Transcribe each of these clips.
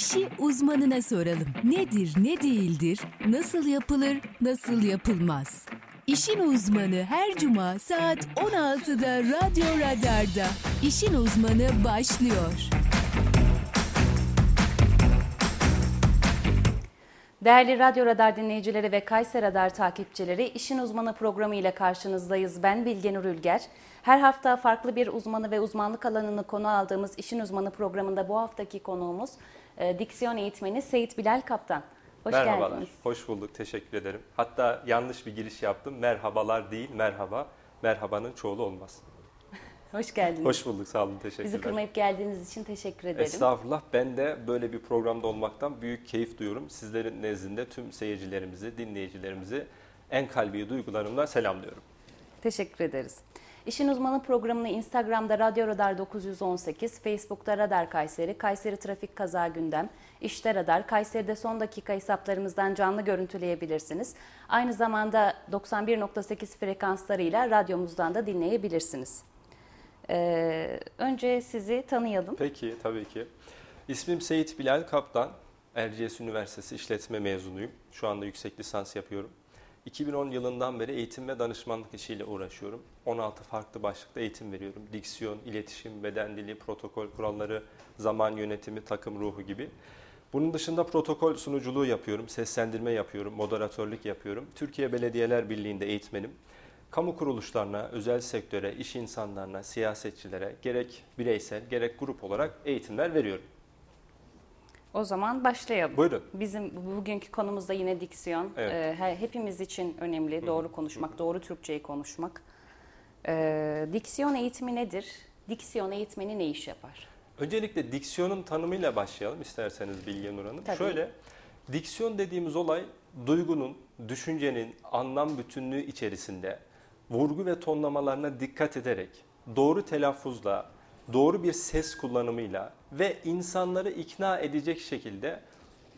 İşi uzmanına soralım. Nedir, ne değildir, nasıl yapılır, nasıl yapılmaz? İşin uzmanı her cuma saat 16'da Radyo Radar'da. İşin uzmanı başlıyor. Değerli Radyo Radar dinleyicileri ve Kayser Radar takipçileri, İşin Uzmanı programı ile karşınızdayız. Ben Bilge Nur Ülger. Her hafta farklı bir uzmanı ve uzmanlık alanını konu aldığımız İşin Uzmanı programında bu haftaki konuğumuz e, diksiyon eğitmeni Seyit Bilal Kaptan. Hoş Merhabalar, geldiniz. hoş bulduk. Teşekkür ederim. Hatta yanlış bir giriş yaptım. Merhabalar değil, merhaba. Merhabanın çoğulu olmaz. Hoş geldiniz. Hoş bulduk, sağ olun, teşekkürler. Bizi kırmayıp geldiğiniz için teşekkür ederim. Estağfurullah, ben de böyle bir programda olmaktan büyük keyif duyuyorum. Sizlerin nezdinde tüm seyircilerimizi, dinleyicilerimizi en kalbi duygularımla selamlıyorum. Teşekkür ederiz. İşin Uzmanı programını Instagram'da Radyo Radar 918, Facebook'ta Radar Kayseri, Kayseri Trafik Kaza Gündem, İşte Radar, Kayseri'de son dakika hesaplarımızdan canlı görüntüleyebilirsiniz. Aynı zamanda 91.8 frekanslarıyla radyomuzdan da dinleyebilirsiniz. Ee, önce sizi tanıyalım. Peki, tabii ki. İsmim Seyit Bilal Kaptan. Erciyes Üniversitesi İşletme mezunuyum. Şu anda yüksek lisans yapıyorum. 2010 yılından beri eğitim ve danışmanlık işiyle uğraşıyorum. 16 farklı başlıkta eğitim veriyorum. Diksiyon, iletişim, beden dili, protokol kuralları, zaman yönetimi, takım ruhu gibi. Bunun dışında protokol sunuculuğu yapıyorum, seslendirme yapıyorum, moderatörlük yapıyorum. Türkiye Belediyeler Birliği'nde eğitmenim. Kamu kuruluşlarına, özel sektöre, iş insanlarına, siyasetçilere gerek bireysel gerek grup olarak eğitimler veriyorum. O zaman başlayalım. Buyurun. Bizim bugünkü konumuz da yine diksiyon. Evet. Ee, hepimiz için önemli doğru konuşmak, doğru Türkçeyi konuşmak. Ee, diksiyon eğitimi nedir? Diksiyon eğitmeni ne iş yapar? Öncelikle diksiyonun tanımıyla başlayalım isterseniz Bilge Nur Hanım. Tabii. Şöyle, diksiyon dediğimiz olay duygunun, düşüncenin anlam bütünlüğü içerisinde vurgu ve tonlamalarına dikkat ederek doğru telaffuzla, doğru bir ses kullanımıyla ve insanları ikna edecek şekilde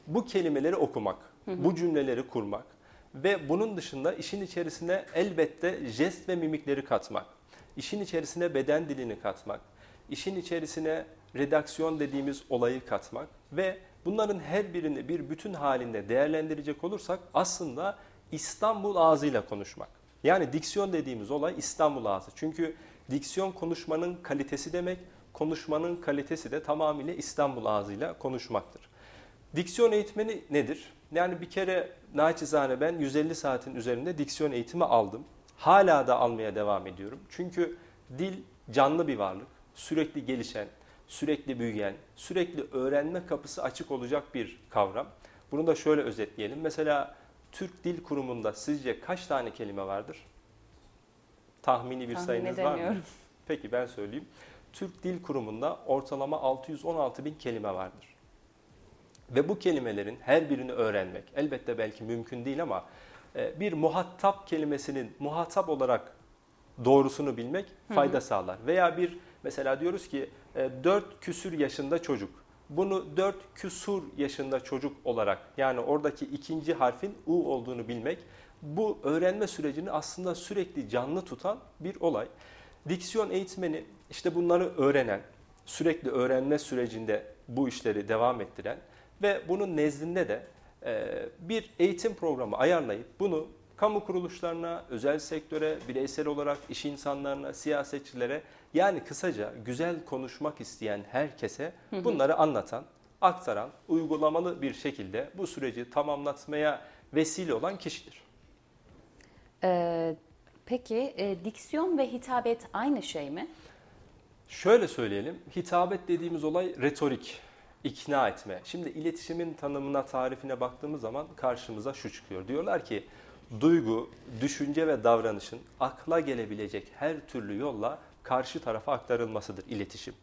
bu kelimeleri okumak, hı hı. bu cümleleri kurmak ve bunun dışında işin içerisine elbette jest ve mimikleri katmak, işin içerisine beden dilini katmak, işin içerisine redaksiyon dediğimiz olayı katmak ve bunların her birini bir bütün halinde değerlendirecek olursak aslında İstanbul ağzıyla konuşmak. Yani diksiyon dediğimiz olay İstanbul ağzı. Çünkü diksiyon konuşmanın kalitesi demek, konuşmanın kalitesi de tamamıyla İstanbul ağzıyla konuşmaktır. Diksiyon eğitmeni nedir? Yani bir kere naçizane ben 150 saatin üzerinde diksiyon eğitimi aldım. Hala da almaya devam ediyorum. Çünkü dil canlı bir varlık. Sürekli gelişen, sürekli büyüyen, sürekli öğrenme kapısı açık olacak bir kavram. Bunu da şöyle özetleyelim. Mesela Türk Dil Kurumu'nda sizce kaç tane kelime vardır? Tahmini bir Tahmin sayınız var mı? Peki ben söyleyeyim. Türk Dil Kurumu'nda ortalama 616 bin kelime vardır. Ve bu kelimelerin her birini öğrenmek elbette belki mümkün değil ama e, bir muhatap kelimesinin muhatap olarak doğrusunu bilmek fayda hı hı. sağlar. Veya bir mesela diyoruz ki 4 e, küsür yaşında çocuk. Bunu 4 küsur yaşında çocuk olarak yani oradaki ikinci harfin U olduğunu bilmek bu öğrenme sürecini aslında sürekli canlı tutan bir olay. Diksiyon eğitmeni işte bunları öğrenen, sürekli öğrenme sürecinde bu işleri devam ettiren ve bunun nezdinde de e, bir eğitim programı ayarlayıp bunu kamu kuruluşlarına, özel sektöre, bireysel olarak iş insanlarına, siyasetçilere yani kısaca güzel konuşmak isteyen herkese bunları anlatan, aktaran, uygulamalı bir şekilde bu süreci tamamlatmaya vesile olan kişidir. Ee, peki e, diksiyon ve hitabet aynı şey mi? Şöyle söyleyelim, hitabet dediğimiz olay retorik, ikna etme. Şimdi iletişimin tanımına, tarifine baktığımız zaman karşımıza şu çıkıyor. Diyorlar ki duygu, düşünce ve davranışın akla gelebilecek her türlü yolla karşı tarafa aktarılmasıdır iletişim.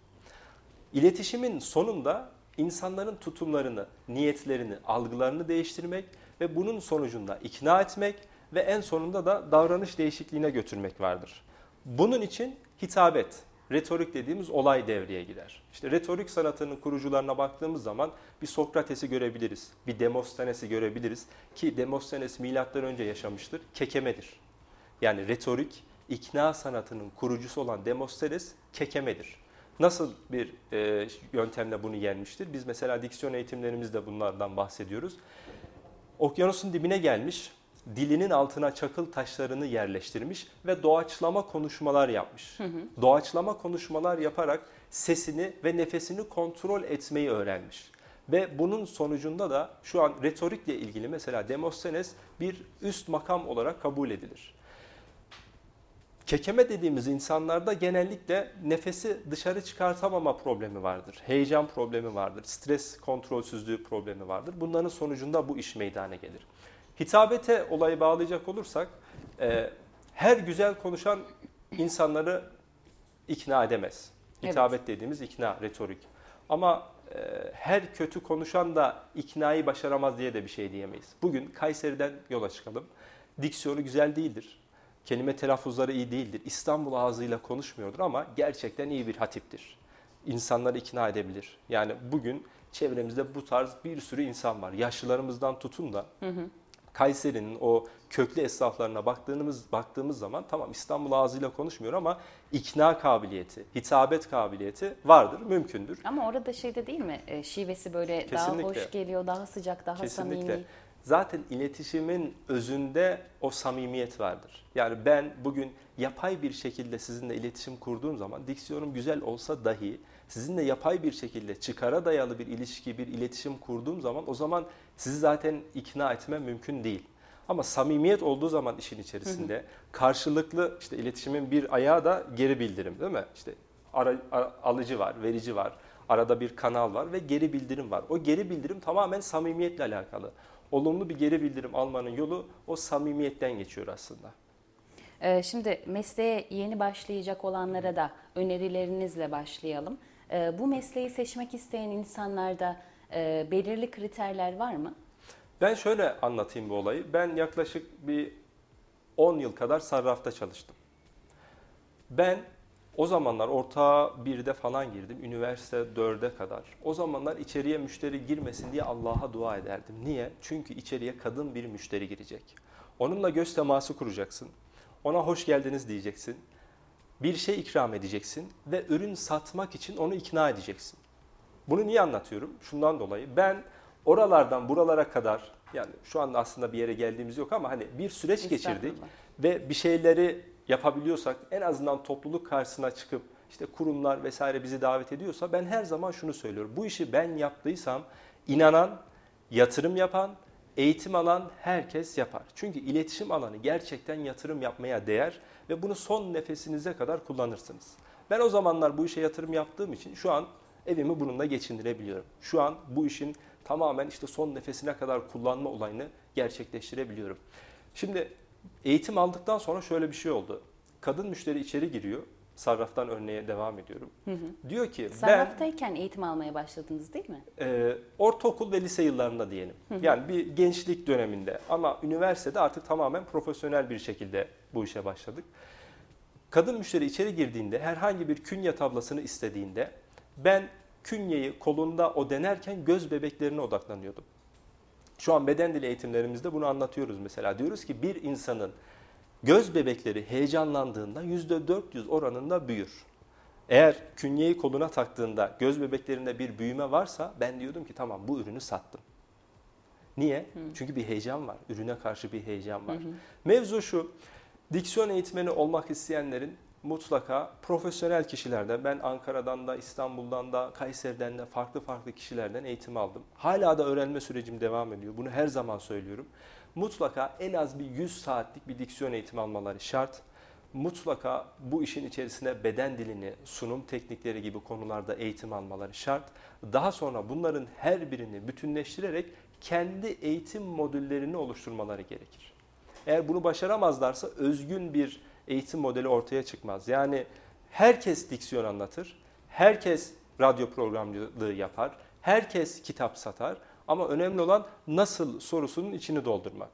İletişimin sonunda insanların tutumlarını, niyetlerini, algılarını değiştirmek ve bunun sonucunda ikna etmek ve en sonunda da davranış değişikliğine götürmek vardır. Bunun için hitabet, retorik dediğimiz olay devreye girer. İşte retorik sanatının kurucularına baktığımız zaman bir Sokrates'i görebiliriz, bir Demosthenes'i görebiliriz ki Demosthenes milattan önce yaşamıştır, kekemedir. Yani retorik, ikna sanatının kurucusu olan Demosthenes kekemedir. Nasıl bir e, yöntemle bunu yenmiştir? Biz mesela diksiyon eğitimlerimizde bunlardan bahsediyoruz. Okyanusun dibine gelmiş, dilinin altına çakıl taşlarını yerleştirmiş ve doğaçlama konuşmalar yapmış. Hı hı. Doğaçlama konuşmalar yaparak sesini ve nefesini kontrol etmeyi öğrenmiş. Ve bunun sonucunda da şu an retorikle ilgili mesela Demosthenes bir üst makam olarak kabul edilir. Kekeme dediğimiz insanlarda genellikle nefesi dışarı çıkartamama problemi vardır. Heyecan problemi vardır. Stres kontrolsüzlüğü problemi vardır. Bunların sonucunda bu iş meydana gelir. Hitabete olayı bağlayacak olursak e, her güzel konuşan insanları ikna edemez. Hitabet evet. dediğimiz ikna, retorik. Ama e, her kötü konuşan da iknayı başaramaz diye de bir şey diyemeyiz. Bugün Kayseri'den yola çıkalım. Diksiyonu güzel değildir. Kelime telaffuzları iyi değildir. İstanbul ağzıyla konuşmuyordur ama gerçekten iyi bir hatiptir. İnsanları ikna edebilir. Yani bugün çevremizde bu tarz bir sürü insan var. Yaşlılarımızdan tutun da hı hı. Kayseri'nin o köklü esnaflarına baktığımız baktığımız zaman tamam İstanbul ağzıyla konuşmuyor ama ikna kabiliyeti, hitabet kabiliyeti vardır, mümkündür. Ama orada şeyde değil mi? E, şivesi böyle Kesinlikle. daha hoş geliyor, daha sıcak, daha Kesinlikle. samimi. Zaten iletişimin özünde o samimiyet vardır. Yani ben bugün yapay bir şekilde sizinle iletişim kurduğum zaman diksiyonum güzel olsa dahi sizinle yapay bir şekilde çıkara dayalı bir ilişki, bir iletişim kurduğum zaman o zaman sizi zaten ikna etmem mümkün değil. Ama samimiyet olduğu zaman işin içerisinde hı hı. karşılıklı işte iletişimin bir ayağı da geri bildirim değil mi? İşte ara, ara, alıcı var, verici var, arada bir kanal var ve geri bildirim var. O geri bildirim tamamen samimiyetle alakalı. Olumlu bir geri bildirim almanın yolu o samimiyetten geçiyor aslında. Ee, şimdi mesleğe yeni başlayacak olanlara da önerilerinizle başlayalım. Ee, bu mesleği seçmek isteyen insanlarda e, belirli kriterler var mı? Ben şöyle anlatayım bu olayı. Ben yaklaşık bir 10 yıl kadar sarrafta çalıştım. Ben o zamanlar orta birde falan girdim. Üniversite dörde kadar. O zamanlar içeriye müşteri girmesin diye Allah'a dua ederdim. Niye? Çünkü içeriye kadın bir müşteri girecek. Onunla göz teması kuracaksın. Ona hoş geldiniz diyeceksin bir şey ikram edeceksin ve ürün satmak için onu ikna edeceksin. Bunu niye anlatıyorum? Şundan dolayı ben oralardan buralara kadar yani şu anda aslında bir yere geldiğimiz yok ama hani bir süreç geçirdik ve bir şeyleri yapabiliyorsak en azından topluluk karşısına çıkıp işte kurumlar vesaire bizi davet ediyorsa ben her zaman şunu söylüyorum. Bu işi ben yaptıysam inanan, yatırım yapan, eğitim alan herkes yapar. Çünkü iletişim alanı gerçekten yatırım yapmaya değer ve bunu son nefesinize kadar kullanırsınız. Ben o zamanlar bu işe yatırım yaptığım için şu an evimi bununla geçindirebiliyorum. Şu an bu işin tamamen işte son nefesine kadar kullanma olayını gerçekleştirebiliyorum. Şimdi eğitim aldıktan sonra şöyle bir şey oldu. Kadın müşteri içeri giriyor. Sarraftan örneğe devam ediyorum. Hı hı. Diyor ki Sarraftayken ben, eğitim almaya başladınız değil mi? E, ortaokul ve lise yıllarında diyelim. Hı hı. Yani bir gençlik döneminde ama üniversitede artık tamamen profesyonel bir şekilde bu işe başladık. Kadın müşteri içeri girdiğinde herhangi bir künye tablasını istediğinde ben künyeyi kolunda o denerken göz bebeklerine odaklanıyordum. Şu an beden dili eğitimlerimizde bunu anlatıyoruz mesela. Diyoruz ki bir insanın göz bebekleri heyecanlandığında %400 oranında büyür. Eğer künyeyi koluna taktığında göz bebeklerinde bir büyüme varsa ben diyordum ki tamam bu ürünü sattım. Niye? Hı. Çünkü bir heyecan var. Ürüne karşı bir heyecan var. Hı hı. Mevzu şu. Diksiyon eğitmeni olmak isteyenlerin mutlaka profesyonel kişilerden, ben Ankara'dan da, İstanbul'dan da, Kayseri'den de farklı farklı kişilerden eğitim aldım. Hala da öğrenme sürecim devam ediyor. Bunu her zaman söylüyorum. Mutlaka en az bir 100 saatlik bir diksiyon eğitimi almaları şart. Mutlaka bu işin içerisine beden dilini, sunum teknikleri gibi konularda eğitim almaları şart. Daha sonra bunların her birini bütünleştirerek kendi eğitim modüllerini oluşturmaları gerekir. Eğer bunu başaramazlarsa özgün bir eğitim modeli ortaya çıkmaz. Yani herkes diksiyon anlatır, herkes radyo programcılığı yapar, herkes kitap satar ama önemli olan nasıl sorusunun içini doldurmak.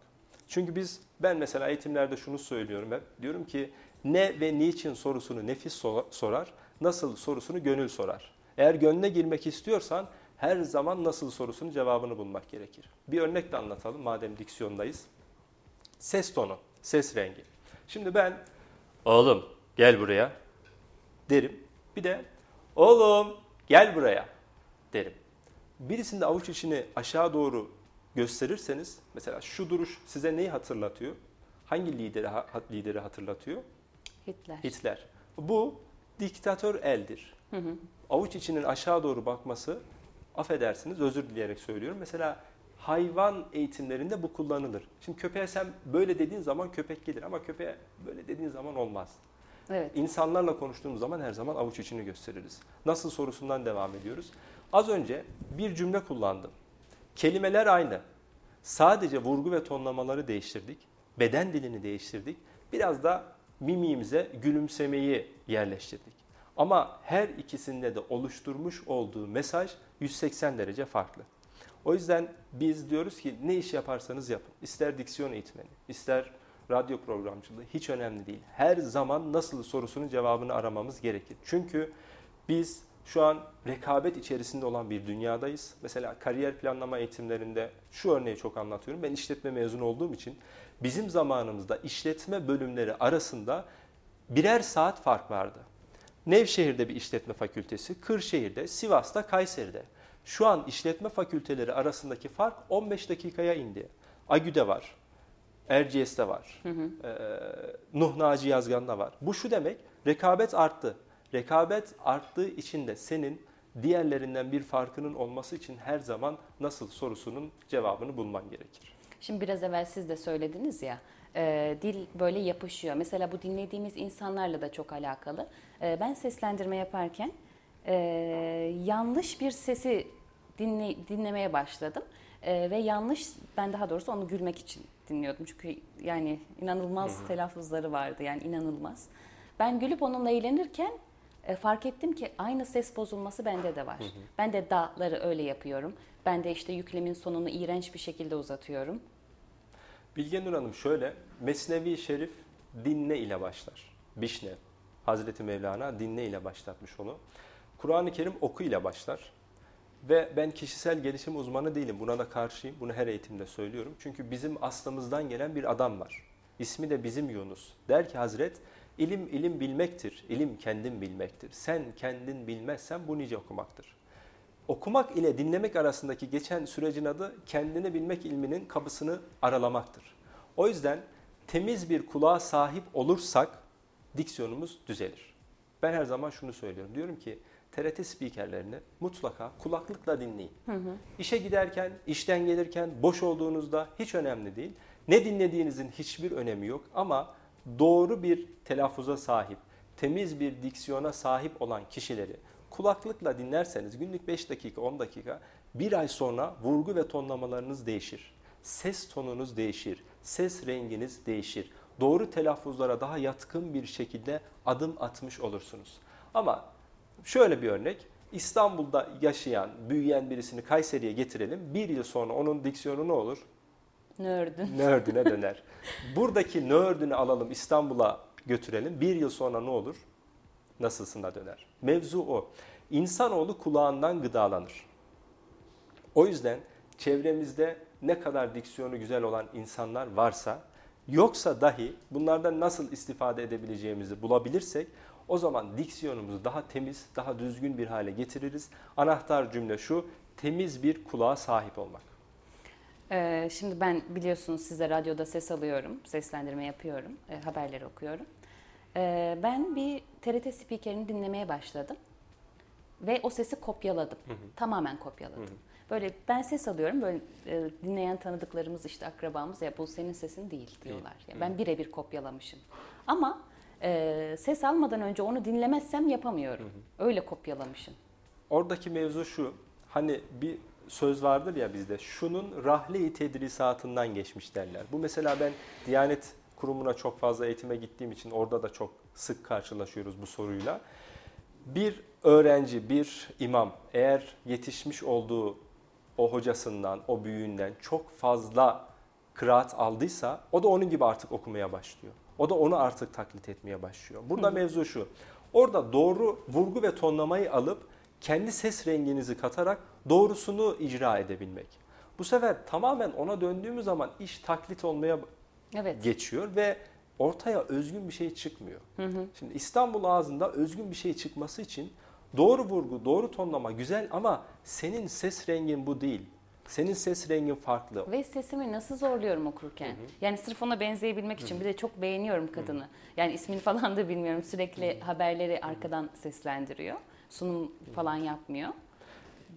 Çünkü biz ben mesela eğitimlerde şunu söylüyorum hep. Diyorum ki ne ve niçin sorusunu nefis sorar, nasıl sorusunu gönül sorar. Eğer gönlüne girmek istiyorsan her zaman nasıl sorusunun cevabını bulmak gerekir. Bir örnek de anlatalım madem diksiyondayız. Ses tonu, ses rengi. Şimdi ben oğlum gel buraya derim. Bir de Oğlum gel buraya derim. Birisinde avuç içini aşağı doğru gösterirseniz mesela şu duruş size neyi hatırlatıyor? Hangi lideri lideri hatırlatıyor? Hitler. Hitler. Bu diktatör eldir. Hı hı. Avuç içinin aşağı doğru bakması affedersiniz özür dileyerek söylüyorum. Mesela hayvan eğitimlerinde bu kullanılır. Şimdi köpeğe sen böyle dediğin zaman köpek gelir ama köpeğe böyle dediğin zaman olmaz. Evet. İnsanlarla konuştuğumuz zaman her zaman avuç içini gösteririz. Nasıl sorusundan devam ediyoruz. Az önce bir cümle kullandım. Kelimeler aynı. Sadece vurgu ve tonlamaları değiştirdik. Beden dilini değiştirdik. Biraz da mimiğimize gülümsemeyi yerleştirdik. Ama her ikisinde de oluşturmuş olduğu mesaj 180 derece farklı. O yüzden biz diyoruz ki ne iş yaparsanız yapın. İster diksiyon eğitmeni, ister radyo programcılığı hiç önemli değil. Her zaman nasıl sorusunun cevabını aramamız gerekir. Çünkü biz şu an rekabet içerisinde olan bir dünyadayız. Mesela kariyer planlama eğitimlerinde şu örneği çok anlatıyorum. Ben işletme mezunu olduğum için bizim zamanımızda işletme bölümleri arasında birer saat fark vardı. Nevşehir'de bir işletme fakültesi, Kırşehir'de, Sivas'ta, Kayseri'de. Şu an işletme fakülteleri arasındaki fark 15 dakikaya indi. Agü'de var, Erciyes'te var, hı hı. E, Nuh Naci Yazgan'da var. Bu şu demek, rekabet arttı. Rekabet arttığı için de senin diğerlerinden bir farkının olması için her zaman nasıl sorusunun cevabını bulman gerekir. Şimdi biraz evvel siz de söylediniz ya, e, dil böyle yapışıyor. Mesela bu dinlediğimiz insanlarla da çok alakalı. E, ben seslendirme yaparken e, yanlış bir sesi dinle, dinlemeye başladım. E, ve yanlış, ben daha doğrusu onu gülmek için dinliyordum. Çünkü yani inanılmaz Hı-hı. telaffuzları vardı yani inanılmaz. Ben gülüp onunla eğlenirken e, fark ettim ki aynı ses bozulması bende de var. Hı hı. Ben de da'ları öyle yapıyorum. Ben de işte yüklemin sonunu iğrenç bir şekilde uzatıyorum. Bilge Nur Hanım şöyle, Mesnevi Şerif dinle ile başlar. Bişne, Hazreti Mevlana dinle ile başlatmış onu. Kur'an-ı Kerim oku ile başlar. Ve ben kişisel gelişim uzmanı değilim. Buna da karşıyım. Bunu her eğitimde söylüyorum. Çünkü bizim aslımızdan gelen bir adam var. İsmi de bizim Yunus. Der ki Hazret, ilim ilim bilmektir. İlim kendin bilmektir. Sen kendin bilmezsen bu nice okumaktır. Okumak ile dinlemek arasındaki geçen sürecin adı kendini bilmek ilminin kapısını aralamaktır. O yüzden temiz bir kulağa sahip olursak diksiyonumuz düzelir. Ben her zaman şunu söylüyorum. Diyorum ki TRT spikerlerini mutlaka kulaklıkla dinleyin. Hı hı. İşe giderken, işten gelirken, boş olduğunuzda hiç önemli değil. Ne dinlediğinizin hiçbir önemi yok ama doğru bir telaffuza sahip, temiz bir diksiyona sahip olan kişileri kulaklıkla dinlerseniz günlük 5 dakika 10 dakika bir ay sonra vurgu ve tonlamalarınız değişir. Ses tonunuz değişir. Ses renginiz değişir. Doğru telaffuzlara daha yatkın bir şekilde adım atmış olursunuz. Ama şöyle bir örnek. İstanbul'da yaşayan, büyüyen birisini Kayseri'ye getirelim. Bir yıl sonra onun diksiyonu ne olur? Nördün. Nördüne döner. Buradaki nördünü alalım İstanbul'a götürelim. Bir yıl sonra ne olur? nasılsına döner. Mevzu o. İnsanoğlu kulağından gıdalanır. O yüzden çevremizde ne kadar diksiyonu güzel olan insanlar varsa, yoksa dahi bunlardan nasıl istifade edebileceğimizi bulabilirsek, o zaman diksiyonumuzu daha temiz, daha düzgün bir hale getiririz. Anahtar cümle şu, temiz bir kulağa sahip olmak. Ee, şimdi ben biliyorsunuz size radyoda ses alıyorum, seslendirme yapıyorum, e, haberleri okuyorum. Ee, ben bir TRT spikerini dinlemeye başladım ve o sesi kopyaladım. Hı hı. Tamamen kopyaladım. Hı hı. Böyle ben ses alıyorum böyle e, dinleyen tanıdıklarımız işte akrabamız ya bu senin sesin değil diyorlar. Yani ben birebir kopyalamışım. Ama e, ses almadan önce onu dinlemezsem yapamıyorum. Hı hı. Öyle kopyalamışım. Oradaki mevzu şu. Hani bir söz vardır ya bizde. Şunun rahle-i tedrisatından geçmiş derler. Bu mesela ben Diyanet kurumuna çok fazla eğitime gittiğim için orada da çok sık karşılaşıyoruz bu soruyla. Bir öğrenci, bir imam eğer yetişmiş olduğu o hocasından, o büyüğünden çok fazla kıraat aldıysa o da onun gibi artık okumaya başlıyor. O da onu artık taklit etmeye başlıyor. Burada Hı. mevzu şu. Orada doğru vurgu ve tonlamayı alıp kendi ses renginizi katarak doğrusunu icra edebilmek. Bu sefer tamamen ona döndüğümüz zaman iş taklit olmaya evet. geçiyor ve ortaya özgün bir şey çıkmıyor. Hı hı. Şimdi İstanbul ağzında özgün bir şey çıkması için Doğru vurgu, doğru tonlama güzel ama senin ses rengin bu değil. Senin ses rengin farklı. Ve sesimi nasıl zorluyorum okurken? Hı hı. Yani sırf ona benzeyebilmek için hı hı. bir de çok beğeniyorum kadını. Hı hı. Yani ismini falan da bilmiyorum. Sürekli hı hı. haberleri arkadan seslendiriyor. Sunum falan yapmıyor.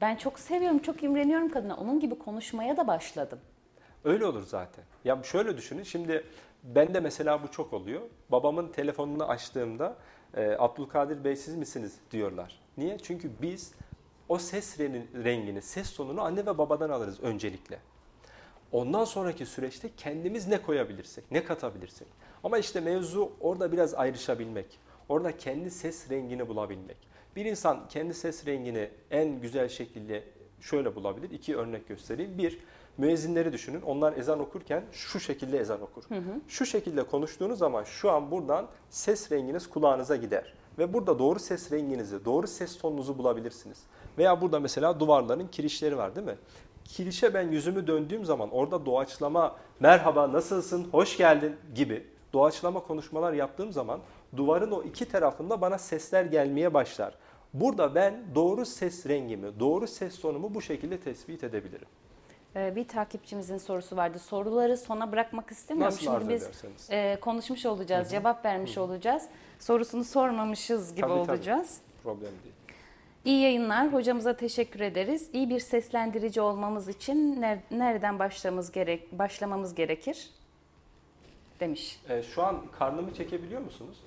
Ben çok seviyorum, çok imreniyorum kadına. Onun gibi konuşmaya da başladım. Öyle olur zaten. Ya şöyle düşünün. Şimdi bende mesela bu çok oluyor. Babamın telefonunu açtığımda e, Abdülkadir Bey siz misiniz diyorlar. Niye? Çünkü biz o ses rengini, ses tonunu anne ve babadan alırız öncelikle. Ondan sonraki süreçte kendimiz ne koyabilirsek, ne katabilirsek. Ama işte mevzu orada biraz ayrışabilmek. Orada kendi ses rengini bulabilmek. Bir insan kendi ses rengini en güzel şekilde şöyle bulabilir. İki örnek göstereyim. Bir, müezzinleri düşünün. Onlar ezan okurken şu şekilde ezan okur. Hı hı. Şu şekilde konuştuğunuz zaman şu an buradan ses renginiz kulağınıza gider. Ve burada doğru ses renginizi, doğru ses tonunuzu bulabilirsiniz. Veya burada mesela duvarların kirişleri var değil mi? Kirişe ben yüzümü döndüğüm zaman orada doğaçlama, merhaba nasılsın, hoş geldin gibi doğaçlama konuşmalar yaptığım zaman duvarın o iki tarafında bana sesler gelmeye başlar. Burada ben doğru ses rengimi, doğru ses tonumu bu şekilde tespit edebilirim. Ee, bir takipçimizin sorusu vardı. Soruları sona bırakmak istemiyorum. Nasıl Şimdi biz e, konuşmuş olacağız, Hı-hı. cevap vermiş Hı-hı. olacağız. Sorusunu sormamışız gibi tabii, olacağız. Tabii. Problem değil. İyi yayınlar. Hocamıza teşekkür ederiz. İyi bir seslendirici olmamız için nereden başlamamız gerek başlamamız gerekir? Demiş. E, şu an karnımı çekebiliyor musunuz?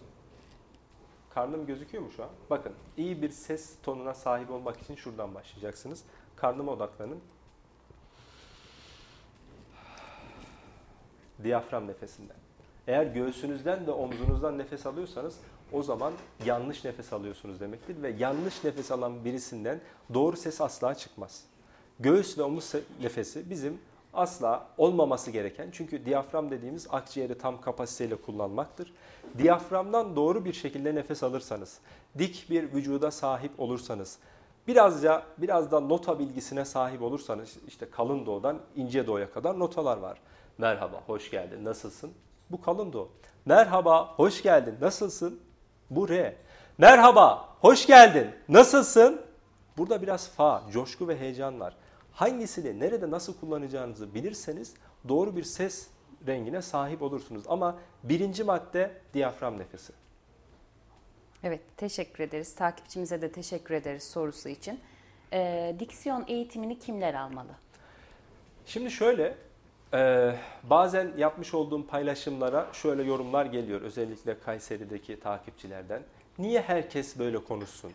Karnım gözüküyor mu şu an? Bakın iyi bir ses tonuna sahip olmak için şuradan başlayacaksınız. Karnıma odaklanın. Diyafram nefesinden. Eğer göğsünüzden ve omzunuzdan nefes alıyorsanız o zaman yanlış nefes alıyorsunuz demektir ve yanlış nefes alan birisinden doğru ses asla çıkmaz. Göğüs ve omuz nefesi bizim asla olmaması gereken çünkü diyafram dediğimiz akciğeri tam kapasiteyle kullanmaktır. Diyaframdan doğru bir şekilde nefes alırsanız, dik bir vücuda sahip olursanız, birazca biraz da nota bilgisine sahip olursanız işte kalın doğudan ince doğuya kadar notalar var. Merhaba, hoş geldin, nasılsın? Bu kalın doğu. Merhaba, hoş geldin, nasılsın? Bu re. Merhaba, hoş geldin, nasılsın? Burada biraz fa, coşku ve heyecan var. Hangisini nerede nasıl kullanacağınızı bilirseniz doğru bir ses rengine sahip olursunuz. Ama birinci madde diyafram nefesi. Evet, teşekkür ederiz. Takipçimize de teşekkür ederiz sorusu için. Ee, diksiyon eğitimini kimler almalı? Şimdi şöyle, e, bazen yapmış olduğum paylaşımlara şöyle yorumlar geliyor. Özellikle Kayseri'deki takipçilerden. Niye herkes böyle konuşsun?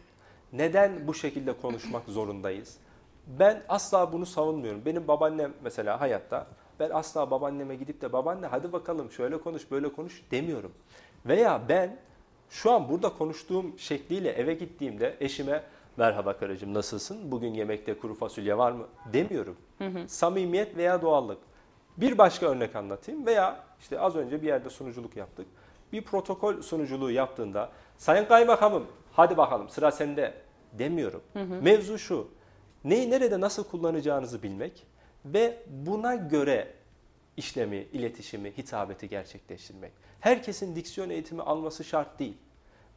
Neden bu şekilde konuşmak zorundayız? Ben asla bunu savunmuyorum. Benim babaannem mesela hayatta ben asla babaanneme gidip de babaanne hadi bakalım şöyle konuş böyle konuş demiyorum. Veya ben şu an burada konuştuğum şekliyle eve gittiğimde eşime merhaba karıcığım nasılsın? Bugün yemekte kuru fasulye var mı? demiyorum. Hı hı. Samimiyet veya doğallık. Bir başka örnek anlatayım veya işte az önce bir yerde sunuculuk yaptık. Bir protokol sunuculuğu yaptığında sayın kaymakamım hadi bakalım sıra sende demiyorum. Hı hı. Mevzu şu neyi nerede nasıl kullanacağınızı bilmek ve buna göre işlemi, iletişimi, hitabeti gerçekleştirmek. Herkesin diksiyon eğitimi alması şart değil.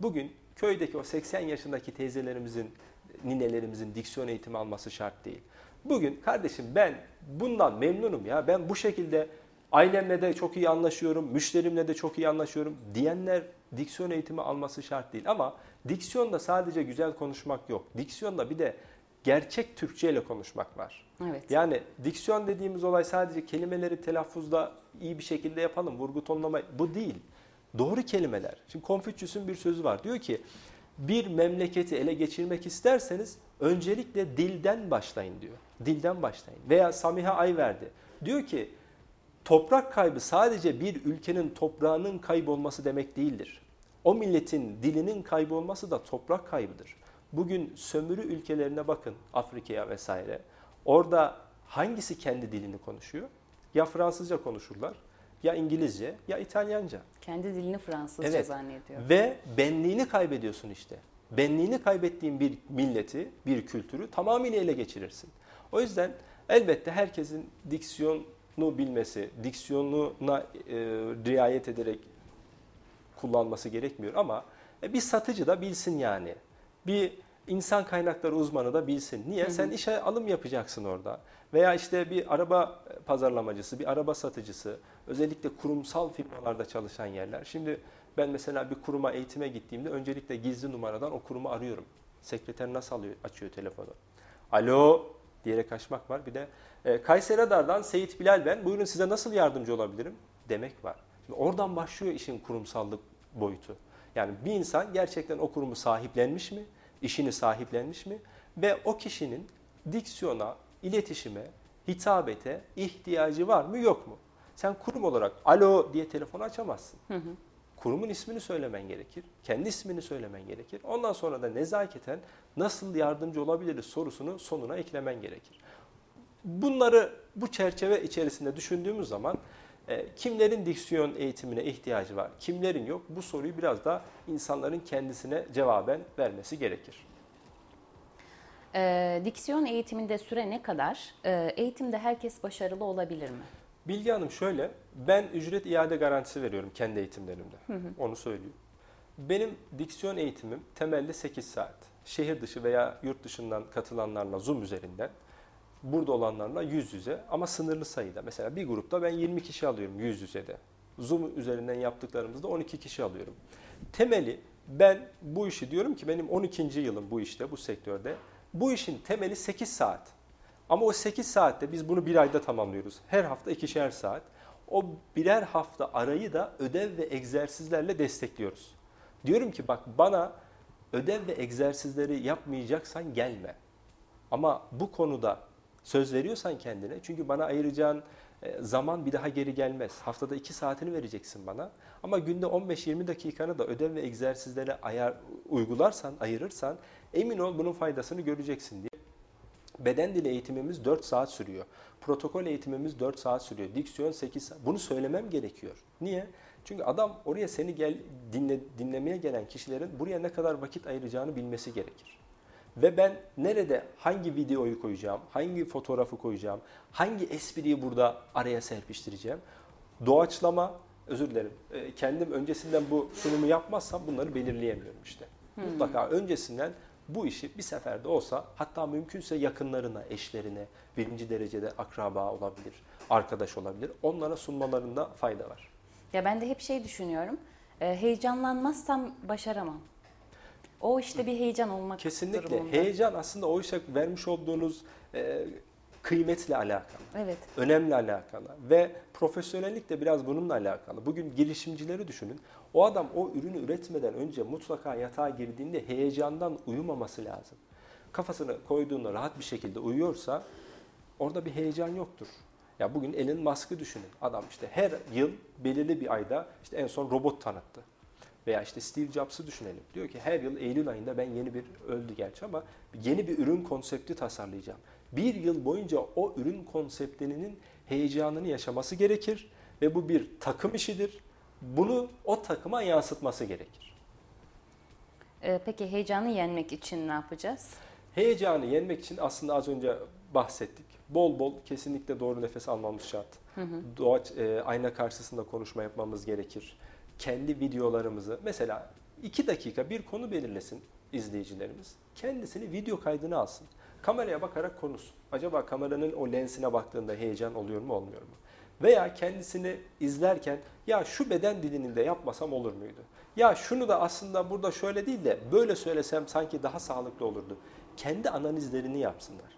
Bugün köydeki o 80 yaşındaki teyzelerimizin, ninelerimizin diksiyon eğitimi alması şart değil. Bugün kardeşim ben bundan memnunum ya. Ben bu şekilde ailemle de çok iyi anlaşıyorum, müşterimle de çok iyi anlaşıyorum diyenler diksiyon eğitimi alması şart değil. Ama diksiyonda sadece güzel konuşmak yok. Diksiyonda bir de gerçek Türkçe ile konuşmak var. Evet. Yani diksiyon dediğimiz olay sadece kelimeleri telaffuzda iyi bir şekilde yapalım, vurgu tonlama bu değil. Doğru kelimeler. Şimdi Konfüçyüs'ün bir sözü var. Diyor ki bir memleketi ele geçirmek isterseniz öncelikle dilden başlayın diyor. Dilden başlayın. Veya Samiha Ayverdi diyor ki toprak kaybı sadece bir ülkenin toprağının kaybolması demek değildir. O milletin dilinin kaybolması da toprak kaybıdır. Bugün sömürü ülkelerine bakın Afrika'ya vesaire. Orada hangisi kendi dilini konuşuyor? Ya Fransızca konuşurlar ya İngilizce ya İtalyanca. Kendi dilini Fransızca evet. zannediyor. Ve benliğini kaybediyorsun işte. Benliğini kaybettiğin bir milleti, bir kültürü tamamıyla ele geçirirsin. O yüzden elbette herkesin diksiyonu bilmesi, diksiyonuna e, riayet ederek kullanması gerekmiyor ama e, bir satıcı da bilsin yani. Bir insan kaynakları uzmanı da bilsin. Niye? Hı hı. Sen işe alım yapacaksın orada. Veya işte bir araba pazarlamacısı, bir araba satıcısı, özellikle kurumsal firmalarda çalışan yerler. Şimdi ben mesela bir kuruma eğitime gittiğimde öncelikle gizli numaradan o kurumu arıyorum. Sekreter nasıl alıyor, açıyor telefonu? Alo diyerek açmak var. Bir de e, Kayseri Radar'dan Seyit Bilal ben. Buyurun size nasıl yardımcı olabilirim? Demek var. Şimdi oradan başlıyor işin kurumsallık boyutu. Yani bir insan gerçekten o kurumu sahiplenmiş mi? İşini sahiplenmiş mi? Ve o kişinin diksiyona, iletişime, hitabete ihtiyacı var mı yok mu? Sen kurum olarak alo diye telefonu açamazsın. Hı hı. Kurumun ismini söylemen gerekir. Kendi ismini söylemen gerekir. Ondan sonra da nezaketen nasıl yardımcı olabiliriz sorusunu sonuna eklemen gerekir. Bunları bu çerçeve içerisinde düşündüğümüz zaman kimlerin diksiyon eğitimine ihtiyacı var, kimlerin yok bu soruyu biraz da insanların kendisine cevaben vermesi gerekir. E, diksiyon eğitiminde süre ne kadar? E, eğitimde herkes başarılı olabilir mi? Bilgi Hanım şöyle, ben ücret iade garantisi veriyorum kendi eğitimlerimde. Hı hı. Onu söyleyeyim. Benim diksiyon eğitimim temelde 8 saat. Şehir dışı veya yurt dışından katılanlarla Zoom üzerinden burada olanlarla yüz yüze ama sınırlı sayıda. Mesela bir grupta ben 20 kişi alıyorum yüz yüzede. Zoom üzerinden yaptıklarımızda 12 kişi alıyorum. Temeli ben bu işi diyorum ki benim 12. yılım bu işte, bu sektörde. Bu işin temeli 8 saat. Ama o 8 saatte biz bunu bir ayda tamamlıyoruz. Her hafta ikişer saat. O birer hafta arayı da ödev ve egzersizlerle destekliyoruz. Diyorum ki bak bana ödev ve egzersizleri yapmayacaksan gelme. Ama bu konuda söz veriyorsan kendine çünkü bana ayıracağın e, zaman bir daha geri gelmez. Haftada 2 saatini vereceksin bana. Ama günde 15-20 dakikanı da ödev ve egzersizlere ayar, uygularsan, ayırırsan emin ol bunun faydasını göreceksin diye. Beden dili eğitimimiz 4 saat sürüyor. Protokol eğitimimiz 4 saat sürüyor. Diksiyon 8 saat. Bunu söylemem gerekiyor. Niye? Çünkü adam oraya seni gel dinle, dinlemeye gelen kişilerin buraya ne kadar vakit ayıracağını bilmesi gerekir. Ve ben nerede hangi videoyu koyacağım, hangi fotoğrafı koyacağım, hangi espriyi burada araya serpiştireceğim. Doğaçlama, özür dilerim, e, kendim öncesinden bu sunumu yapmazsam bunları belirleyemiyorum işte. Hmm. Mutlaka öncesinden bu işi bir seferde olsa hatta mümkünse yakınlarına, eşlerine, birinci derecede akraba olabilir, arkadaş olabilir. Onlara sunmalarında fayda var. Ya ben de hep şey düşünüyorum. E, heyecanlanmazsam başaramam. O işte bir heyecan olmak Kesinlikle. Durumunda. Heyecan aslında o işe vermiş olduğunuz e, kıymetle alakalı. Evet. Önemli alakalı. Ve profesyonellik de biraz bununla alakalı. Bugün girişimcileri düşünün. O adam o ürünü üretmeden önce mutlaka yatağa girdiğinde heyecandan uyumaması lazım. Kafasını koyduğunda rahat bir şekilde uyuyorsa orada bir heyecan yoktur. Ya bugün Elon Musk'ı düşünün. Adam işte her yıl belirli bir ayda işte en son robot tanıttı. Veya işte Steve Jobs'ı düşünelim. Diyor ki her yıl Eylül ayında ben yeni bir öldü gerçi ama yeni bir ürün konsepti tasarlayacağım. Bir yıl boyunca o ürün konseptinin heyecanını yaşaması gerekir ve bu bir takım işidir. Bunu o takıma yansıtması gerekir. Ee, peki heyecanı yenmek için ne yapacağız? Heyecanı yenmek için aslında az önce bahsettik. Bol bol kesinlikle doğru nefes almamız şart. Hı hı. Doğaç, e, ayna karşısında konuşma yapmamız gerekir kendi videolarımızı mesela 2 dakika bir konu belirlesin izleyicilerimiz. Kendisini video kaydını alsın. Kameraya bakarak konuşsun. Acaba kameranın o lensine baktığında heyecan oluyor mu olmuyor mu? Veya kendisini izlerken ya şu beden dilini de yapmasam olur muydu? Ya şunu da aslında burada şöyle değil de böyle söylesem sanki daha sağlıklı olurdu. Kendi analizlerini yapsınlar.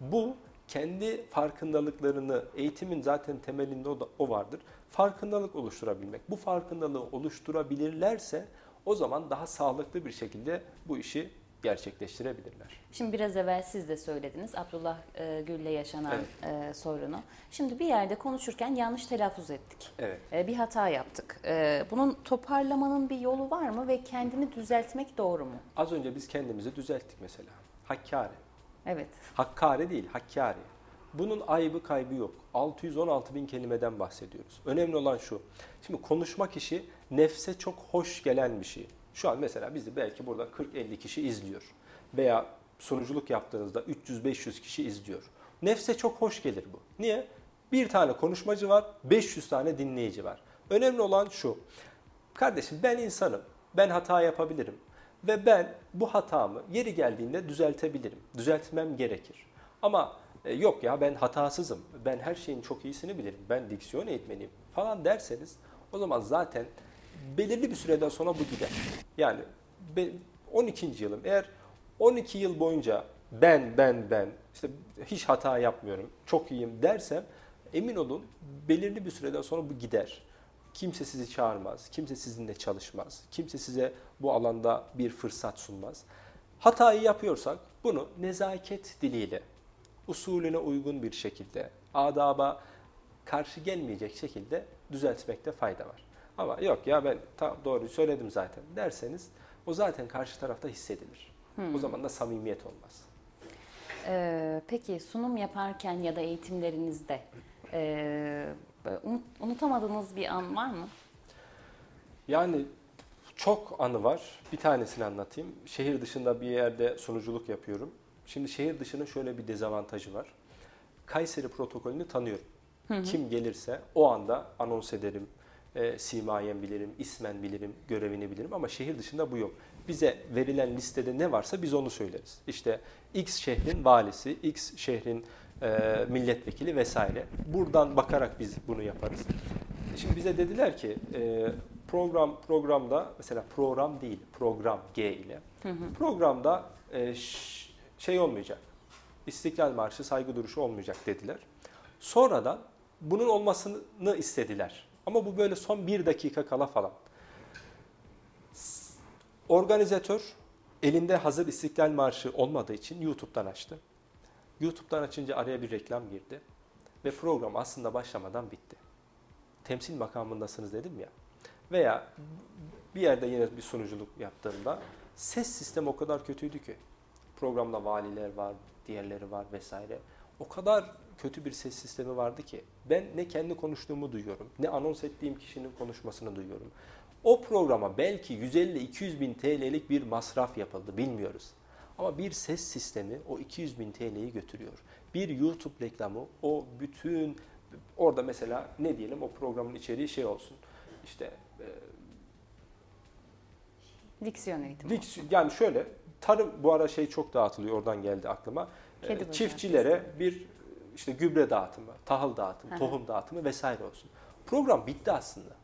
Bu kendi farkındalıklarını, eğitimin zaten temelinde o, da, o vardır. Farkındalık oluşturabilmek. Bu farkındalığı oluşturabilirlerse o zaman daha sağlıklı bir şekilde bu işi gerçekleştirebilirler. Şimdi biraz evvel siz de söylediniz Abdullah e, Gül'le yaşanan evet. e, sorunu. Şimdi bir yerde konuşurken yanlış telaffuz ettik. Evet. E, bir hata yaptık. Bunun toparlamanın bir yolu var mı ve kendini düzeltmek doğru mu? Az önce biz kendimizi düzelttik mesela. Hakkari. Evet. Hakkari değil, Hakkari. Bunun ayıbı kaybı yok. 616 bin kelimeden bahsediyoruz. Önemli olan şu. Şimdi konuşmak işi nefse çok hoş gelen bir şey. Şu an mesela bizi belki burada 40-50 kişi izliyor. Veya sunuculuk yaptığınızda 300-500 kişi izliyor. Nefse çok hoş gelir bu. Niye? Bir tane konuşmacı var, 500 tane dinleyici var. Önemli olan şu. Kardeşim ben insanım. Ben hata yapabilirim. Ve ben bu hatamı yeri geldiğinde düzeltebilirim. Düzeltmem gerekir. Ama e, yok ya ben hatasızım, ben her şeyin çok iyisini bilirim, ben diksiyon eğitmeniyim falan derseniz o zaman zaten belirli bir süreden sonra bu gider. Yani 12. yılım eğer 12 yıl boyunca ben ben ben işte hiç hata yapmıyorum, çok iyiyim dersem emin olun belirli bir süreden sonra bu gider. Kimse sizi çağırmaz, kimse sizinle çalışmaz, kimse size bu alanda bir fırsat sunmaz. Hatayı yapıyorsak bunu nezaket diliyle, usulüne uygun bir şekilde, adaba karşı gelmeyecek şekilde düzeltmekte fayda var. Ama yok ya ben tam doğruyu söyledim zaten derseniz o zaten karşı tarafta hissedilir. Hmm. O zaman da samimiyet olmaz. Ee, peki sunum yaparken ya da eğitimlerinizde e, unutamadığınız bir an var mı? Yani çok anı var. Bir tanesini anlatayım. Şehir dışında bir yerde sunuculuk yapıyorum. Şimdi şehir dışının şöyle bir dezavantajı var. Kayseri protokolünü tanıyorum. Hı hı. Kim gelirse o anda anons ederim. E, simayen bilirim, ismen bilirim, görevini bilirim ama şehir dışında bu yok. Bize verilen listede ne varsa biz onu söyleriz. İşte X şehrin valisi, X şehrin e, milletvekili vesaire. Buradan bakarak biz bunu yaparız. Şimdi bize dediler ki e, program programda mesela program değil program G ile hı hı. programda e, şey olmayacak. İstiklal Marşı saygı duruşu olmayacak dediler. Sonradan bunun olmasını istediler. Ama bu böyle son bir dakika kala falan. Organizatör elinde hazır İstiklal Marşı olmadığı için YouTube'dan açtı. YouTube'dan açınca araya bir reklam girdi. Ve program aslında başlamadan bitti. Temsil makamındasınız dedim ya. Veya bir yerde yine bir sunuculuk yaptığımda ses sistemi o kadar kötüydü ki. Programda valiler var, diğerleri var vesaire. O kadar kötü bir ses sistemi vardı ki ben ne kendi konuştuğumu duyuyorum ne anons ettiğim kişinin konuşmasını duyuyorum. O programa belki 150-200 bin TL'lik bir masraf yapıldı bilmiyoruz. Ama bir ses sistemi o 200 bin TL'yi götürüyor. Bir YouTube reklamı o bütün orada mesela ne diyelim o programın içeriği şey olsun. İşte e, diksiyon eğitimi. Diksiyon, yani şöyle tarım bu ara şey çok dağıtılıyor oradan geldi aklıma. Kedi e, çiftçilere bir işte gübre dağıtımı, tahıl dağıtımı, tohum dağıtımı vesaire olsun. Program bitti aslında.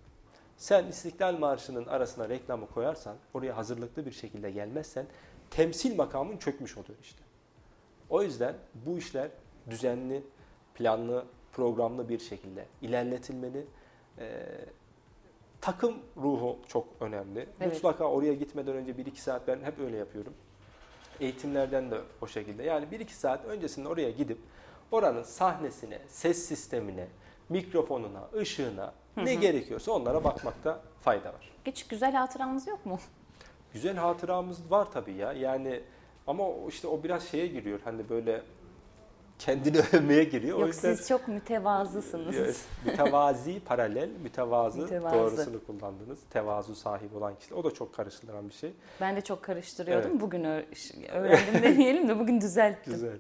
Sen İstiklal Marşı'nın arasına reklamı koyarsan, oraya hazırlıklı bir şekilde gelmezsen temsil makamın çökmüş oluyor işte. O yüzden bu işler düzenli, planlı, programlı bir şekilde ilerletilmeli. Ee, takım ruhu çok önemli. Evet. Mutlaka oraya gitmeden önce 1-2 saat ben hep öyle yapıyorum. Eğitimlerden de o şekilde. Yani 1-2 saat öncesinde oraya gidip oranın sahnesine, ses sistemine, mikrofonuna, ışığına Hı-hı. ne gerekiyorsa onlara bakmakta fayda var. Hiç güzel hatıramız yok mu? Güzel hatıramız var tabii ya. Yani ama işte o biraz şeye giriyor. Hani böyle kendini övmeye giriyor. Yok o yüzden, siz çok mütevazısınız. Evet, mütevazi, paralel, mütevazı, mütevazı doğrusunu kullandınız. Tevazu sahibi olan kişi. O da çok karıştıran bir şey. Ben de çok karıştırıyordum. Evet. Bugün öğrendim demeyelim de bugün düzelttim. Güzel.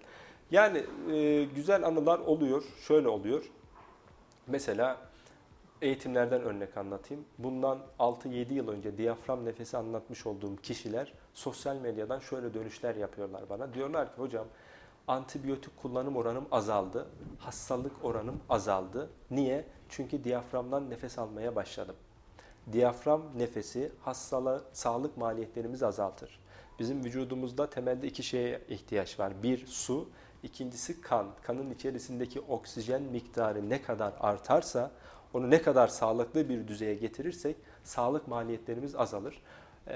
Yani e, güzel anılar oluyor. Şöyle oluyor. Mesela eğitimlerden örnek anlatayım. Bundan 6-7 yıl önce diyafram nefesi anlatmış olduğum kişiler sosyal medyadan şöyle dönüşler yapıyorlar bana. Diyorlar ki hocam antibiyotik kullanım oranım azaldı. Hastalık oranım azaldı. Niye? Çünkü diyaframdan nefes almaya başladım. Diyafram nefesi hastalık, sağlık maliyetlerimizi azaltır. Bizim vücudumuzda temelde iki şeye ihtiyaç var. Bir su, ikincisi kan. Kanın içerisindeki oksijen miktarı ne kadar artarsa onu ne kadar sağlıklı bir düzeye getirirsek sağlık maliyetlerimiz azalır. Ee,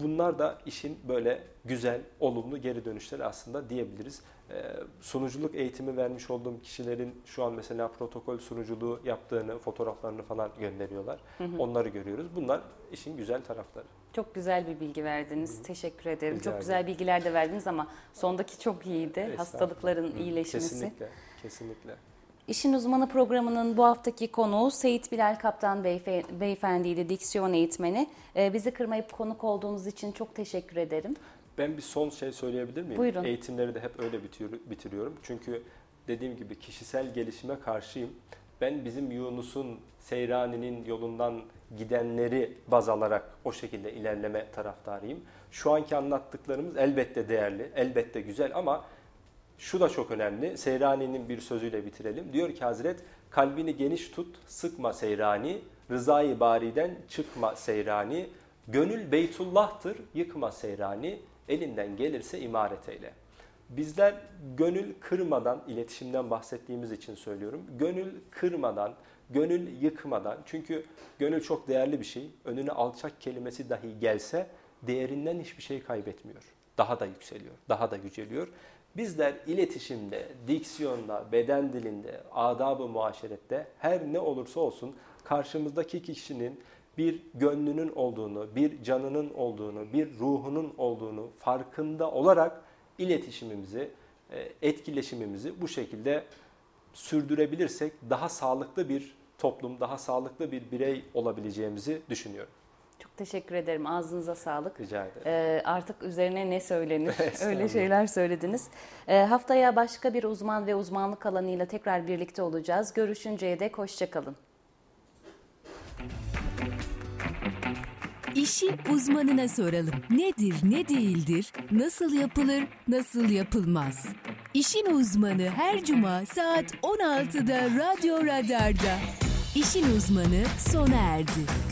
bunlar da işin böyle güzel, olumlu geri dönüşleri aslında diyebiliriz. Ee, sunuculuk eğitimi vermiş olduğum kişilerin şu an mesela protokol sunuculuğu yaptığını, fotoğraflarını falan gönderiyorlar. Hı hı. Onları görüyoruz. Bunlar işin güzel tarafları. Çok güzel bir bilgi verdiniz. Hı hı. Teşekkür ederim. Rica çok güzel bilgiler de verdiniz ama sondaki çok iyiydi. Hastalıkların hı. iyileşmesi. Kesinlikle, kesinlikle. İşin Uzmanı programının bu haftaki konuğu Seyit Bilal Kaptan Beyefendiydi, diksiyon eğitmeni. Ee, bizi kırmayıp konuk olduğunuz için çok teşekkür ederim. Ben bir son şey söyleyebilir miyim? Buyurun. Eğitimleri de hep öyle bitiriyorum. Çünkü dediğim gibi kişisel gelişime karşıyım. Ben bizim Yunus'un, Seyrani'nin yolundan gidenleri baz alarak o şekilde ilerleme taraftarıyım. Şu anki anlattıklarımız elbette değerli, elbette güzel ama şu da çok önemli. Seyrani'nin bir sözüyle bitirelim. Diyor ki Hazret, kalbini geniş tut, sıkma Seyrani, rızayı bariden çıkma Seyrani, gönül Beytullah'tır, yıkma Seyrani, elinden gelirse imaret eyle. Bizler gönül kırmadan, iletişimden bahsettiğimiz için söylüyorum. Gönül kırmadan, gönül yıkmadan. Çünkü gönül çok değerli bir şey. Önüne alçak kelimesi dahi gelse değerinden hiçbir şey kaybetmiyor. Daha da yükseliyor, daha da yüceliyor. Bizler iletişimde, diksiyonda, beden dilinde, adab-ı muaşerette her ne olursa olsun karşımızdaki kişinin bir gönlünün olduğunu, bir canının olduğunu, bir ruhunun olduğunu farkında olarak iletişimimizi, e, etkileşimimizi bu şekilde sürdürebilirsek daha sağlıklı bir toplum, daha sağlıklı bir birey olabileceğimizi düşünüyorum. Teşekkür ederim. Ağzınıza sağlık. Rica ederim. Ee, artık üzerine ne söylenir? Öyle şeyler söylediniz. Ee, haftaya başka bir uzman ve uzmanlık alanıyla tekrar birlikte olacağız. Görüşünceye dek hoşçakalın. İşi uzmanına soralım. Nedir, ne değildir, nasıl yapılır, nasıl yapılmaz? İşin uzmanı her cuma saat 16'da Radyo Radar'da. İşin uzmanı sona erdi.